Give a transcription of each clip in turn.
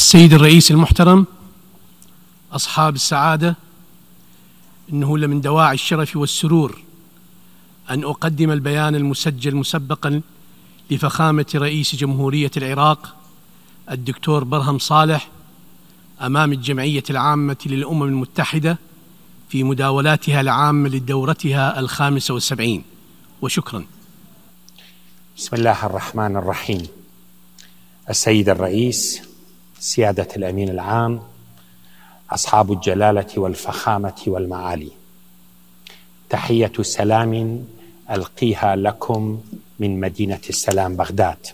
السيد الرئيس المحترم أصحاب السعادة إنه لمن دواعي الشرف والسرور أن أقدم البيان المسجل مسبقا لفخامة رئيس جمهورية العراق الدكتور برهم صالح أمام الجمعية العامة للأمم المتحدة في مداولاتها العامة لدورتها الخامسة والسبعين. وشكرا. بسم الله الرحمن الرحيم. السيد الرئيس سيادة الأمين العام أصحاب الجلالة والفخامة والمعالي. تحية سلام ألقيها لكم من مدينة السلام بغداد.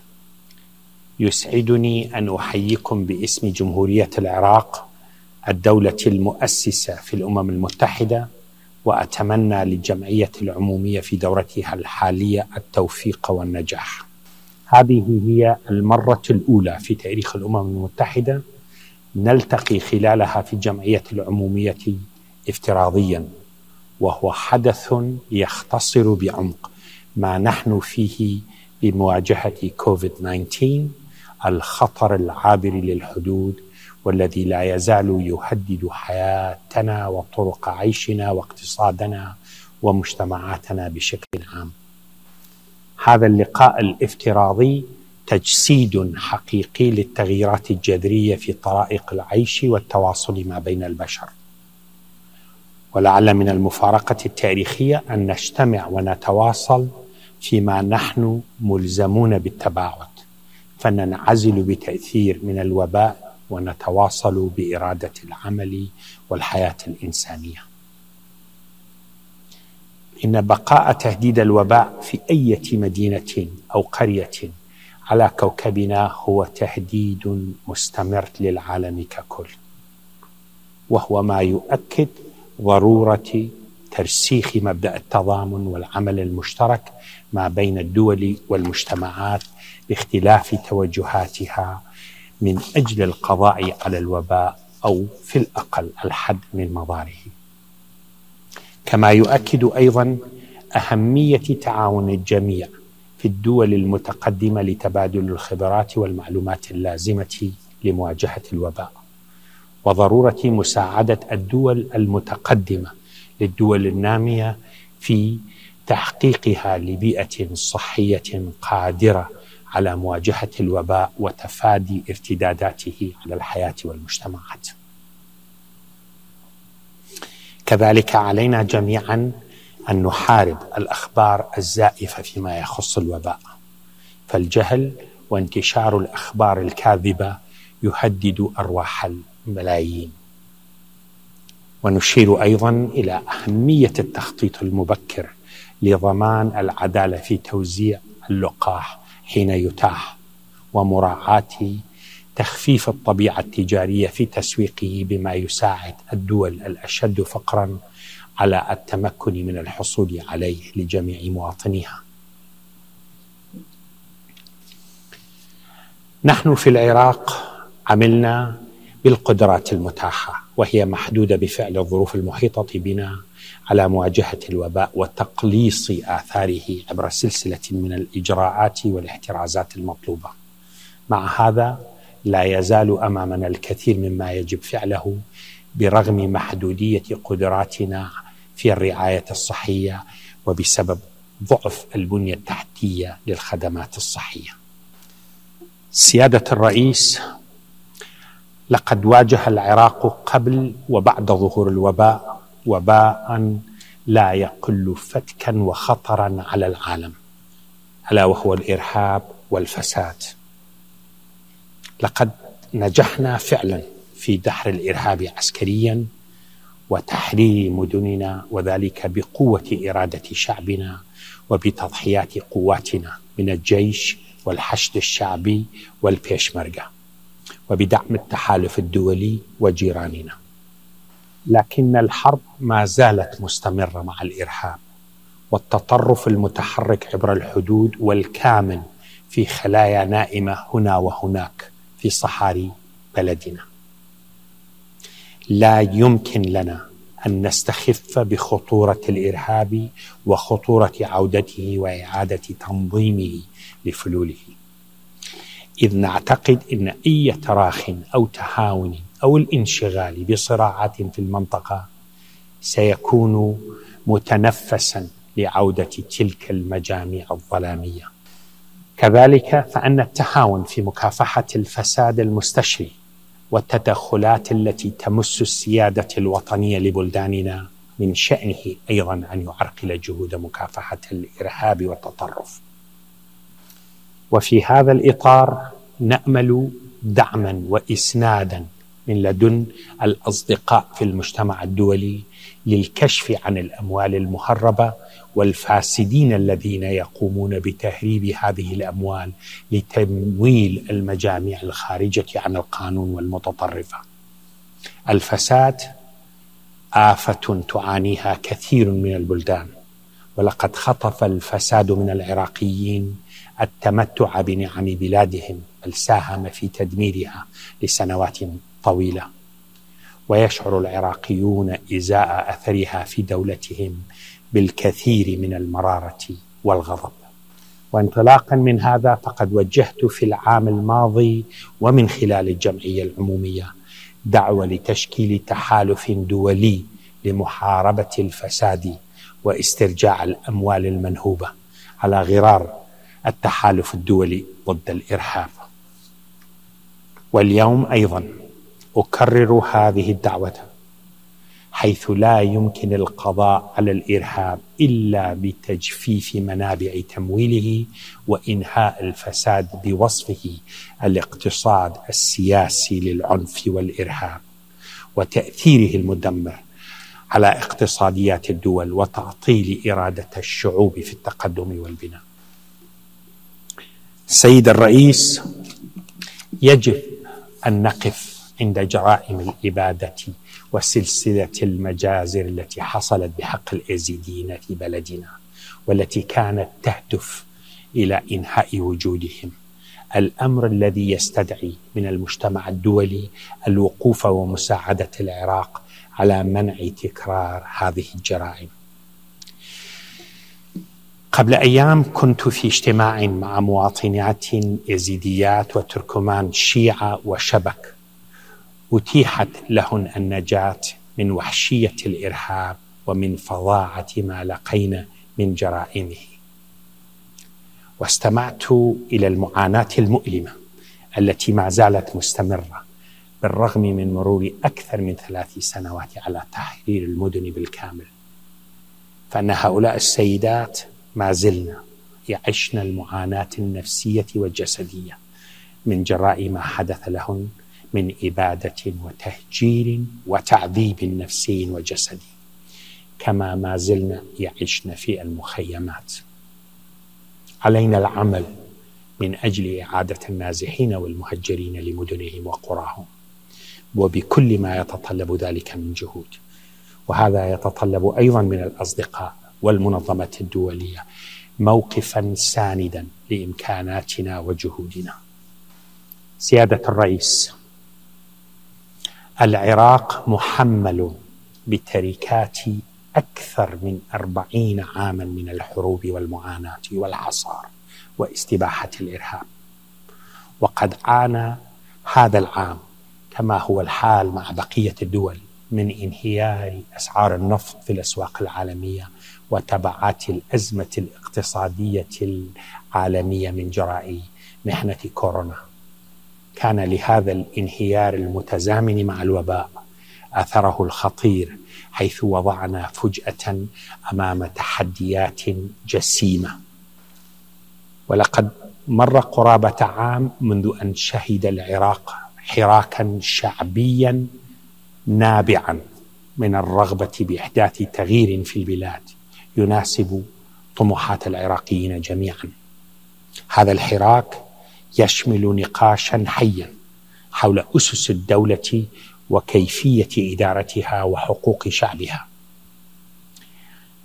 يسعدني أن أحييكم باسم جمهورية العراق الدولة المؤسسة في الأمم المتحدة وأتمنى للجمعية العمومية في دورتها الحالية التوفيق والنجاح. هذه هي المرة الأولى في تاريخ الأمم المتحدة نلتقي خلالها في الجمعية العمومية افتراضيا وهو حدث يختصر بعمق ما نحن فيه بمواجهة كوفيد 19 الخطر العابر للحدود والذي لا يزال يهدد حياتنا وطرق عيشنا واقتصادنا ومجتمعاتنا بشكل عام. هذا اللقاء الافتراضي تجسيد حقيقي للتغييرات الجذرية في طرائق العيش والتواصل ما بين البشر. ولعل من المفارقة التاريخية أن نجتمع ونتواصل فيما نحن ملزمون بالتباعد فننعزل بتأثير من الوباء ونتواصل بإرادة العمل والحياة الإنسانية. إن بقاء تهديد الوباء في أي مدينة أو قرية على كوكبنا هو تهديد مستمر للعالم ككل وهو ما يؤكد ضرورة ترسيخ مبدأ التضامن والعمل المشترك ما بين الدول والمجتمعات باختلاف توجهاتها من أجل القضاء على الوباء أو في الأقل الحد من مضاره. كما يؤكد أيضا أهمية تعاون الجميع في الدول المتقدمة لتبادل الخبرات والمعلومات اللازمة لمواجهة الوباء وضرورة مساعدة الدول المتقدمة للدول النامية في تحقيقها لبيئة صحية قادرة على مواجهة الوباء وتفادي ارتداداته على الحياة والمجتمعات. كذلك علينا جميعا أن نحارب الأخبار الزائفة فيما يخص الوباء. فالجهل وانتشار الأخبار الكاذبة يهدد أرواح الملايين. ونشير أيضا إلى أهمية التخطيط المبكر لضمان العدالة في توزيع اللقاح حين يتاح ومراعاة تخفيف الطبيعة التجارية في تسويقه بما يساعد الدول الأشد فقرا على التمكن من الحصول عليه لجميع مواطنيها. نحن في العراق عملنا بالقدرات المتاحة وهي محدودة بفعل الظروف المحيطة بنا على مواجهة الوباء وتقليص آثاره عبر سلسلة من الإجراءات والاحترازات المطلوبة. مع هذا لا يزال أمامنا الكثير مما يجب فعله برغم محدودية قدراتنا في الرعاية الصحية وبسبب ضعف البنية التحتية للخدمات الصحية. سيادة الرئيس لقد واجه العراق قبل وبعد ظهور الوباء وباء لا يقل فتكا وخطرا على العالم ألا وهو الإرهاب والفساد لقد نجحنا فعلا في دحر الإرهاب عسكريا وتحرير مدننا وذلك بقوة إرادة شعبنا وبتضحيات قواتنا من الجيش والحشد الشعبي والبيشمركة وبدعم التحالف الدولي وجيراننا. لكن الحرب ما زالت مستمرة مع الإرهاب والتطرف المتحرك عبر الحدود والكامن في خلايا نائمة هنا وهناك. في صحاري بلدنا. لا يمكن لنا أن نستخف بخطورة الإرهاب وخطورة عودته وإعادة تنظيمه لفلوله. إذ نعتقد أن أي تراخ أو تهاون أو الانشغال بصراعات في المنطقة سيكون متنفسا لعودة تلك المجاميع الظلامية. كذلك فأن التهاون في مكافحة الفساد المستشري والتدخلات التي تمس السيادة الوطنية لبلداننا من شأنه أيضا أن يعرقل جهود مكافحة الإرهاب والتطرف. وفي هذا الإطار نأمل دعما وإسنادا من لدن الأصدقاء في المجتمع الدولي للكشف عن الأموال المهربة والفاسدين الذين يقومون بتهريب هذه الأموال لتمويل المجاميع الخارجة عن القانون والمتطرفة. الفساد آفة تعانيها كثير من البلدان ولقد خطف الفساد من العراقيين التمتع بنعم بلادهم بل ساهم في تدميرها لسنوات طويلة ويشعر العراقيون إزاء أثرها في دولتهم بالكثير من المرارة والغضب. وانطلاقا من هذا فقد وجهت في العام الماضي ومن خلال الجمعية العمومية دعوة لتشكيل تحالف دولي لمحاربة الفساد واسترجاع الأموال المنهوبة على غرار التحالف الدولي ضد الإرهاب. واليوم أيضا أكرر هذه الدعوة حيث لا يمكن القضاء على الإرهاب إلا بتجفيف منابع تمويله وإنهاء الفساد بوصفه الاقتصاد السياسي للعنف والإرهاب وتأثيره المدمر على اقتصاديات الدول وتعطيل إرادة الشعوب في التقدم والبناء. سيد الرئيس يجب أن نقف عند جرائم الإبادة وسلسلة المجازر التي حصلت بحق الازيديين في بلدنا والتي كانت تهدف إلى إنهاء وجودهم. الأمر الذي يستدعي من المجتمع الدولي الوقوف ومساعدة العراق على منع تكرار هذه الجرائم. قبل أيام كنت في اجتماع مع مواطنات يزيديات وتركمان شيعة وشبك أتيحت لهن النجاة من وحشية الإرهاب ومن فظاعة ما لقينا من جرائمه. واستمعت إلى المعاناة المؤلمة التي ما زالت مستمرة بالرغم من مرور أكثر من ثلاث سنوات على تحرير المدن بالكامل. فإن هؤلاء السيدات ما زلن يعشن المعاناة النفسية والجسدية من جراء ما حدث لهن من إبادة وتهجير وتعذيب نفسي وجسدي كما ما زلنا يعشن في المخيمات. علينا العمل من أجل إعادة النازحين والمهجرين لمدنهم وقراهم. وبكل ما يتطلب ذلك من جهود. وهذا يتطلب أيضا من الأصدقاء والمنظمة الدولية موقفا ساندا لإمكاناتنا وجهودنا. سيادة الرئيس العراق محمل بتركات أكثر من أربعين عاما من الحروب والمعاناة والحصار واستباحة الإرهاب. وقد عانى هذا العام كما هو الحال مع بقية الدول من انهيار أسعار النفط في الأسواق العالمية وتبعات الأزمة الاقتصادية العالمية من جراء محنة كورونا. كان لهذا الانهيار المتزامن مع الوباء أثره الخطير حيث وضعنا فجأة أمام تحديات جسيمة. ولقد مر قرابة عام منذ أن شهد العراق حراكا شعبيا نابعا من الرغبة بإحداث تغيير في البلاد يناسب طموحات العراقيين جميعا. هذا الحراك يشمل نقاشا حيا حول أسس الدولة وكيفية إدارتها وحقوق شعبها.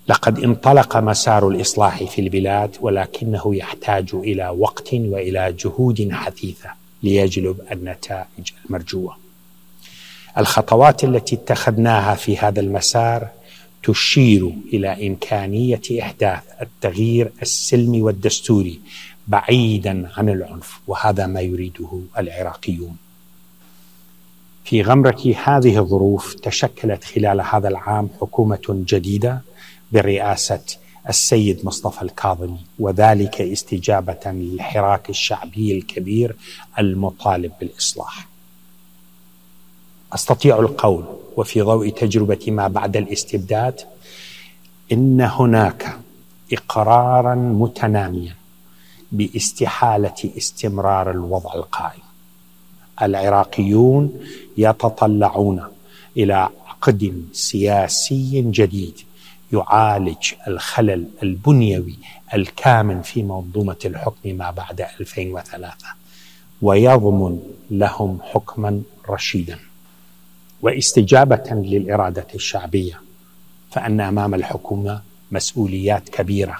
لقد انطلق مسار الإصلاح في البلاد ولكنه يحتاج إلى وقت وإلى جهود حثيثة ليجلب النتائج المرجوة. الخطوات التي اتخذناها في هذا المسار تشير إلى إمكانية إحداث التغيير السلمي والدستوري بعيدا عن العنف وهذا ما يريده العراقيون. في غمرة هذه الظروف تشكلت خلال هذا العام حكومة جديدة برئاسة السيد مصطفى الكاظمي وذلك استجابة للحراك الشعبي الكبير المطالب بالإصلاح. أستطيع القول وفي ضوء تجربة ما بعد الاستبداد إن هناك إقرارا متناميا باستحالة استمرار الوضع القائم. العراقيون يتطلعون إلى عقد سياسي جديد يعالج الخلل البنيوي الكامن في منظومة الحكم ما بعد 2003 ويضمن لهم حكما رشيدا. واستجابة للإرادة الشعبية فأن أمام الحكومة مسؤوليات كبيرة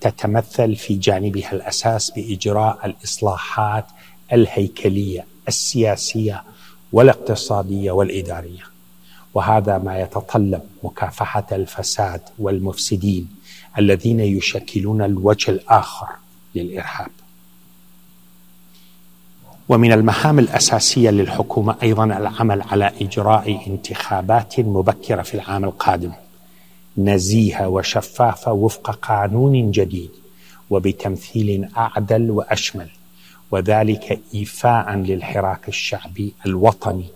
تتمثل في جانبها الأساس بإجراء الإصلاحات الهيكلية السياسية والاقتصادية والإدارية. وهذا ما يتطلب مكافحة الفساد والمفسدين الذين يشكلون الوجه الآخر للإرهاب. ومن المهام الأساسية للحكومة أيضا العمل على إجراء انتخابات مبكرة في العام القادم. نزيهه وشفافه وفق قانون جديد وبتمثيل أعدل وأشمل وذلك إيفاء للحراك الشعبي الوطني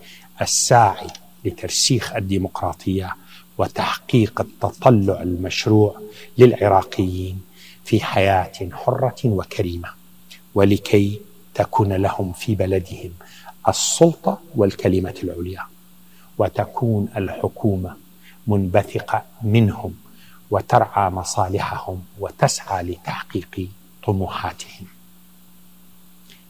الساعي لترسيخ الديمقراطية وتحقيق التطلع المشروع للعراقيين في حياة حرة وكريمة ولكي تكون لهم في بلدهم السلطة والكلمة العليا وتكون الحكومة منبثقه منهم وترعى مصالحهم وتسعى لتحقيق طموحاتهم.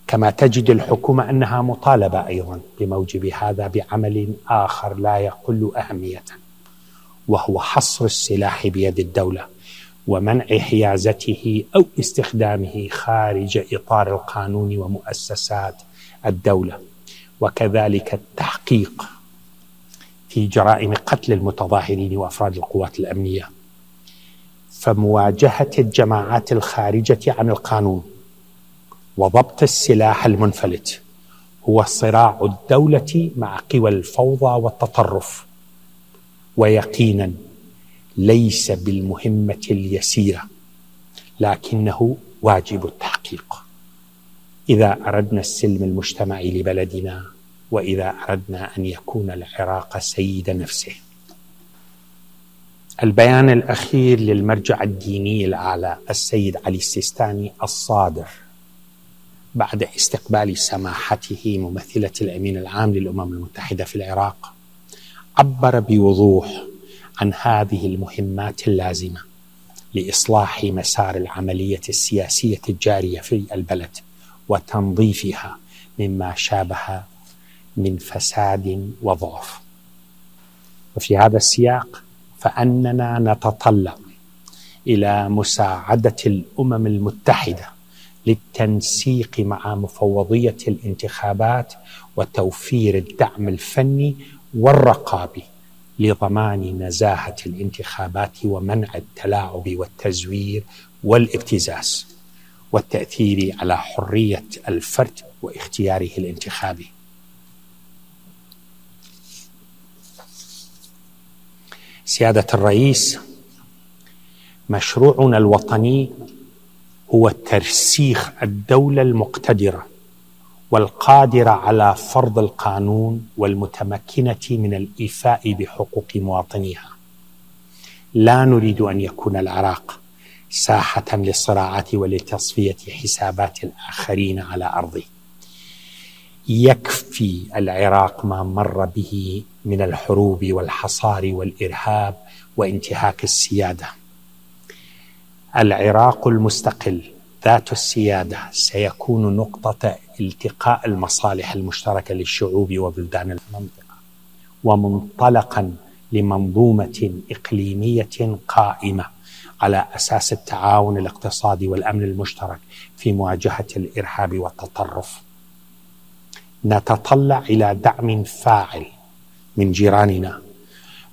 كما تجد الحكومة أنها مطالبة أيضا بموجب هذا بعمل آخر لا يقل أهمية وهو حصر السلاح بيد الدولة ومنع حيازته أو استخدامه خارج إطار القانون ومؤسسات الدولة وكذلك التحقيق في جرائم قتل المتظاهرين وأفراد القوات الأمنية. فمواجهة الجماعات الخارجة عن القانون وضبط السلاح المنفلت هو صراع الدولة مع قوى الفوضى والتطرف. ويقينا ليس بالمهمة اليسيرة لكنه واجب التحقيق. إذا أردنا السلم المجتمعي لبلدنا وإذا أردنا أن يكون العراق سيد نفسه. البيان الأخير للمرجع الديني الأعلى السيد علي السيستاني الصادر. بعد استقبال سماحته ممثلة الأمين العام للأمم المتحدة في العراق عبر بوضوح عن هذه المهمات اللازمة لإصلاح مسار العملية السياسية الجارية في البلد وتنظيفها مما شابه من فساد وضعف. وفي هذا السياق فأننا نتطلع إلى مساعدة الأمم المتحدة للتنسيق مع مفوضية الانتخابات وتوفير الدعم الفني والرقابي لضمان نزاهة الانتخابات ومنع التلاعب والتزوير والابتزاز والتأثير على حرية الفرد واختياره الانتخابي. سيادة الرئيس مشروعنا الوطني هو ترسيخ الدولة المقتدرة والقادرة على فرض القانون والمتمكنة من الإيفاء بحقوق مواطنيها. لا نريد أن يكون العراق ساحة للصراعات ولتصفية حسابات الآخرين على أرضه. يكفي العراق ما مر به من الحروب والحصار والإرهاب وانتهاك السيادة العراق المستقل ذات السيادة سيكون نقطة التقاء المصالح المشتركة للشعوب وبلدان المنطقة ومنطلقا لمنظومة إقليمية قائمة على أساس التعاون الاقتصادي والأمن المشترك في مواجهة الإرهاب والتطرف. نتطلع إلى دعم فاعل من جيراننا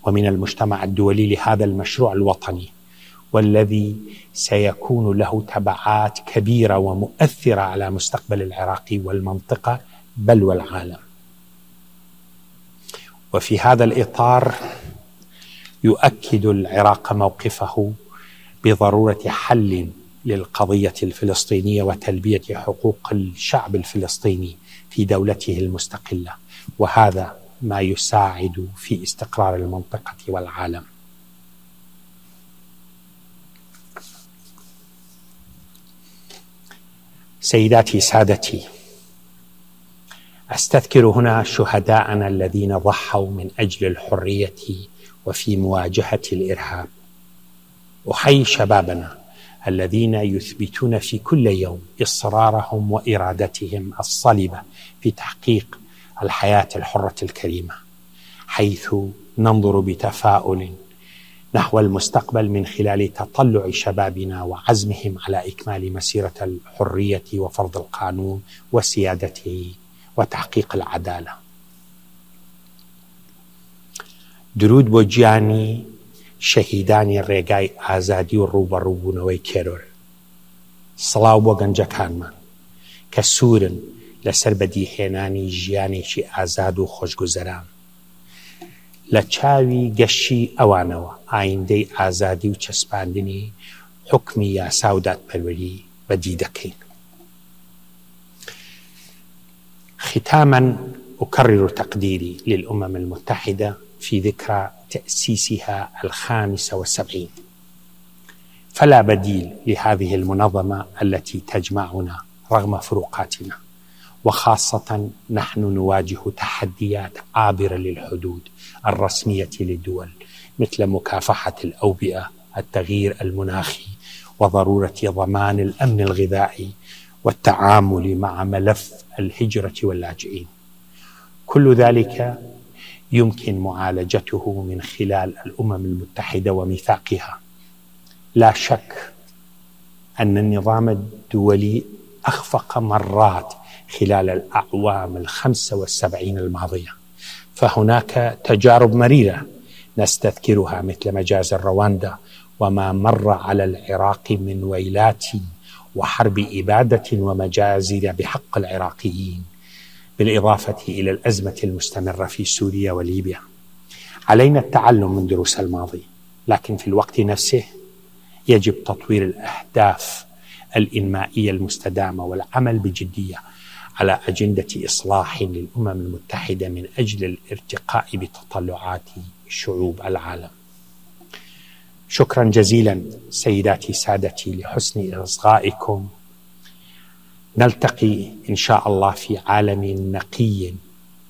ومن المجتمع الدولي لهذا المشروع الوطني والذي سيكون له تبعات كبيرة ومؤثرة على مستقبل العراق والمنطقة بل والعالم. وفي هذا الإطار يؤكد العراق موقفه بضرورة حل للقضية الفلسطينية وتلبية حقوق الشعب الفلسطيني في دولته المستقلة وهذا ما يساعد في استقرار المنطقة والعالم. سيداتي سادتي أستذكر هنا شهداءنا الذين ضحوا من أجل الحرية وفي مواجهة الإرهاب. أحيي شبابنا الذين يثبتون في كل يوم إصرارهم وإرادتهم الصلبه في تحقيق الحياة الحرة الكريمة حيث ننظر بتفاؤل نحو المستقبل من خلال تطلع شبابنا وعزمهم على إكمال مسيرة الحرية وفرض القانون وسيادته وتحقيق العدالة. درود گیانی شەهیدانی ڕێگای ئازادی و ڕوبەڕووبوونەوەی تیرۆر. سڵاو بۆ گەنجەکانمان. کە سوورن لەسەر بەدیهێنانی ژیانێکی ئازاد و خۆشگوزەران. لە چاوی گەشی ئەوانەوە ئایندەی ئازادی و چەسپاندنی حکمی یاسا و دادپەروەری بەدی دەکەین. ختاما أكرر تقديري للأمم المتحدة في ذكرى تأسيسها الخامس والسبعين. فلا بديل لهذه المنظمة التي تجمعنا رغم فروقاتنا وخاصة نحن نواجه تحديات عابرة للحدود الرسمية للدول مثل مكافحة الأوبئة التغيير المناخي وضرورة ضمان الأمن الغذائي والتعامل مع ملف الهجرة واللاجئين. كل ذلك يمكن معالجته من خلال الأمم المتحدة وميثاقها. لا شك أن النظام الدولي أخفق مرات خلال الأعوام الخمسة والسبعين الماضية. فهناك تجارب مريرة نستذكرها مثل مجازر رواندا وما مر على العراق من ويلات وحرب إبادة ومجازر بحق العراقيين. بالإضافة إلى الأزمة المستمرة في سوريا وليبيا. علينا التعلم من دروس الماضي، لكن في الوقت نفسه يجب تطوير الأهداف الإنمائية المستدامة والعمل بجدية على أجندة إصلاح للأمم المتحدة من أجل الارتقاء بتطلعات شعوب العالم. شكرا جزيلا سيداتي سادتي لحسن اصغائكم نلتقي إن شاء الله في عالم نقي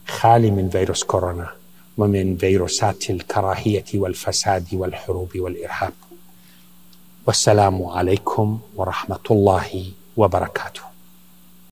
خالي من فيروس كورونا ومن فيروسات الكراهية والفساد والحروب والإرهاب. والسلام عليكم ورحمة الله وبركاته.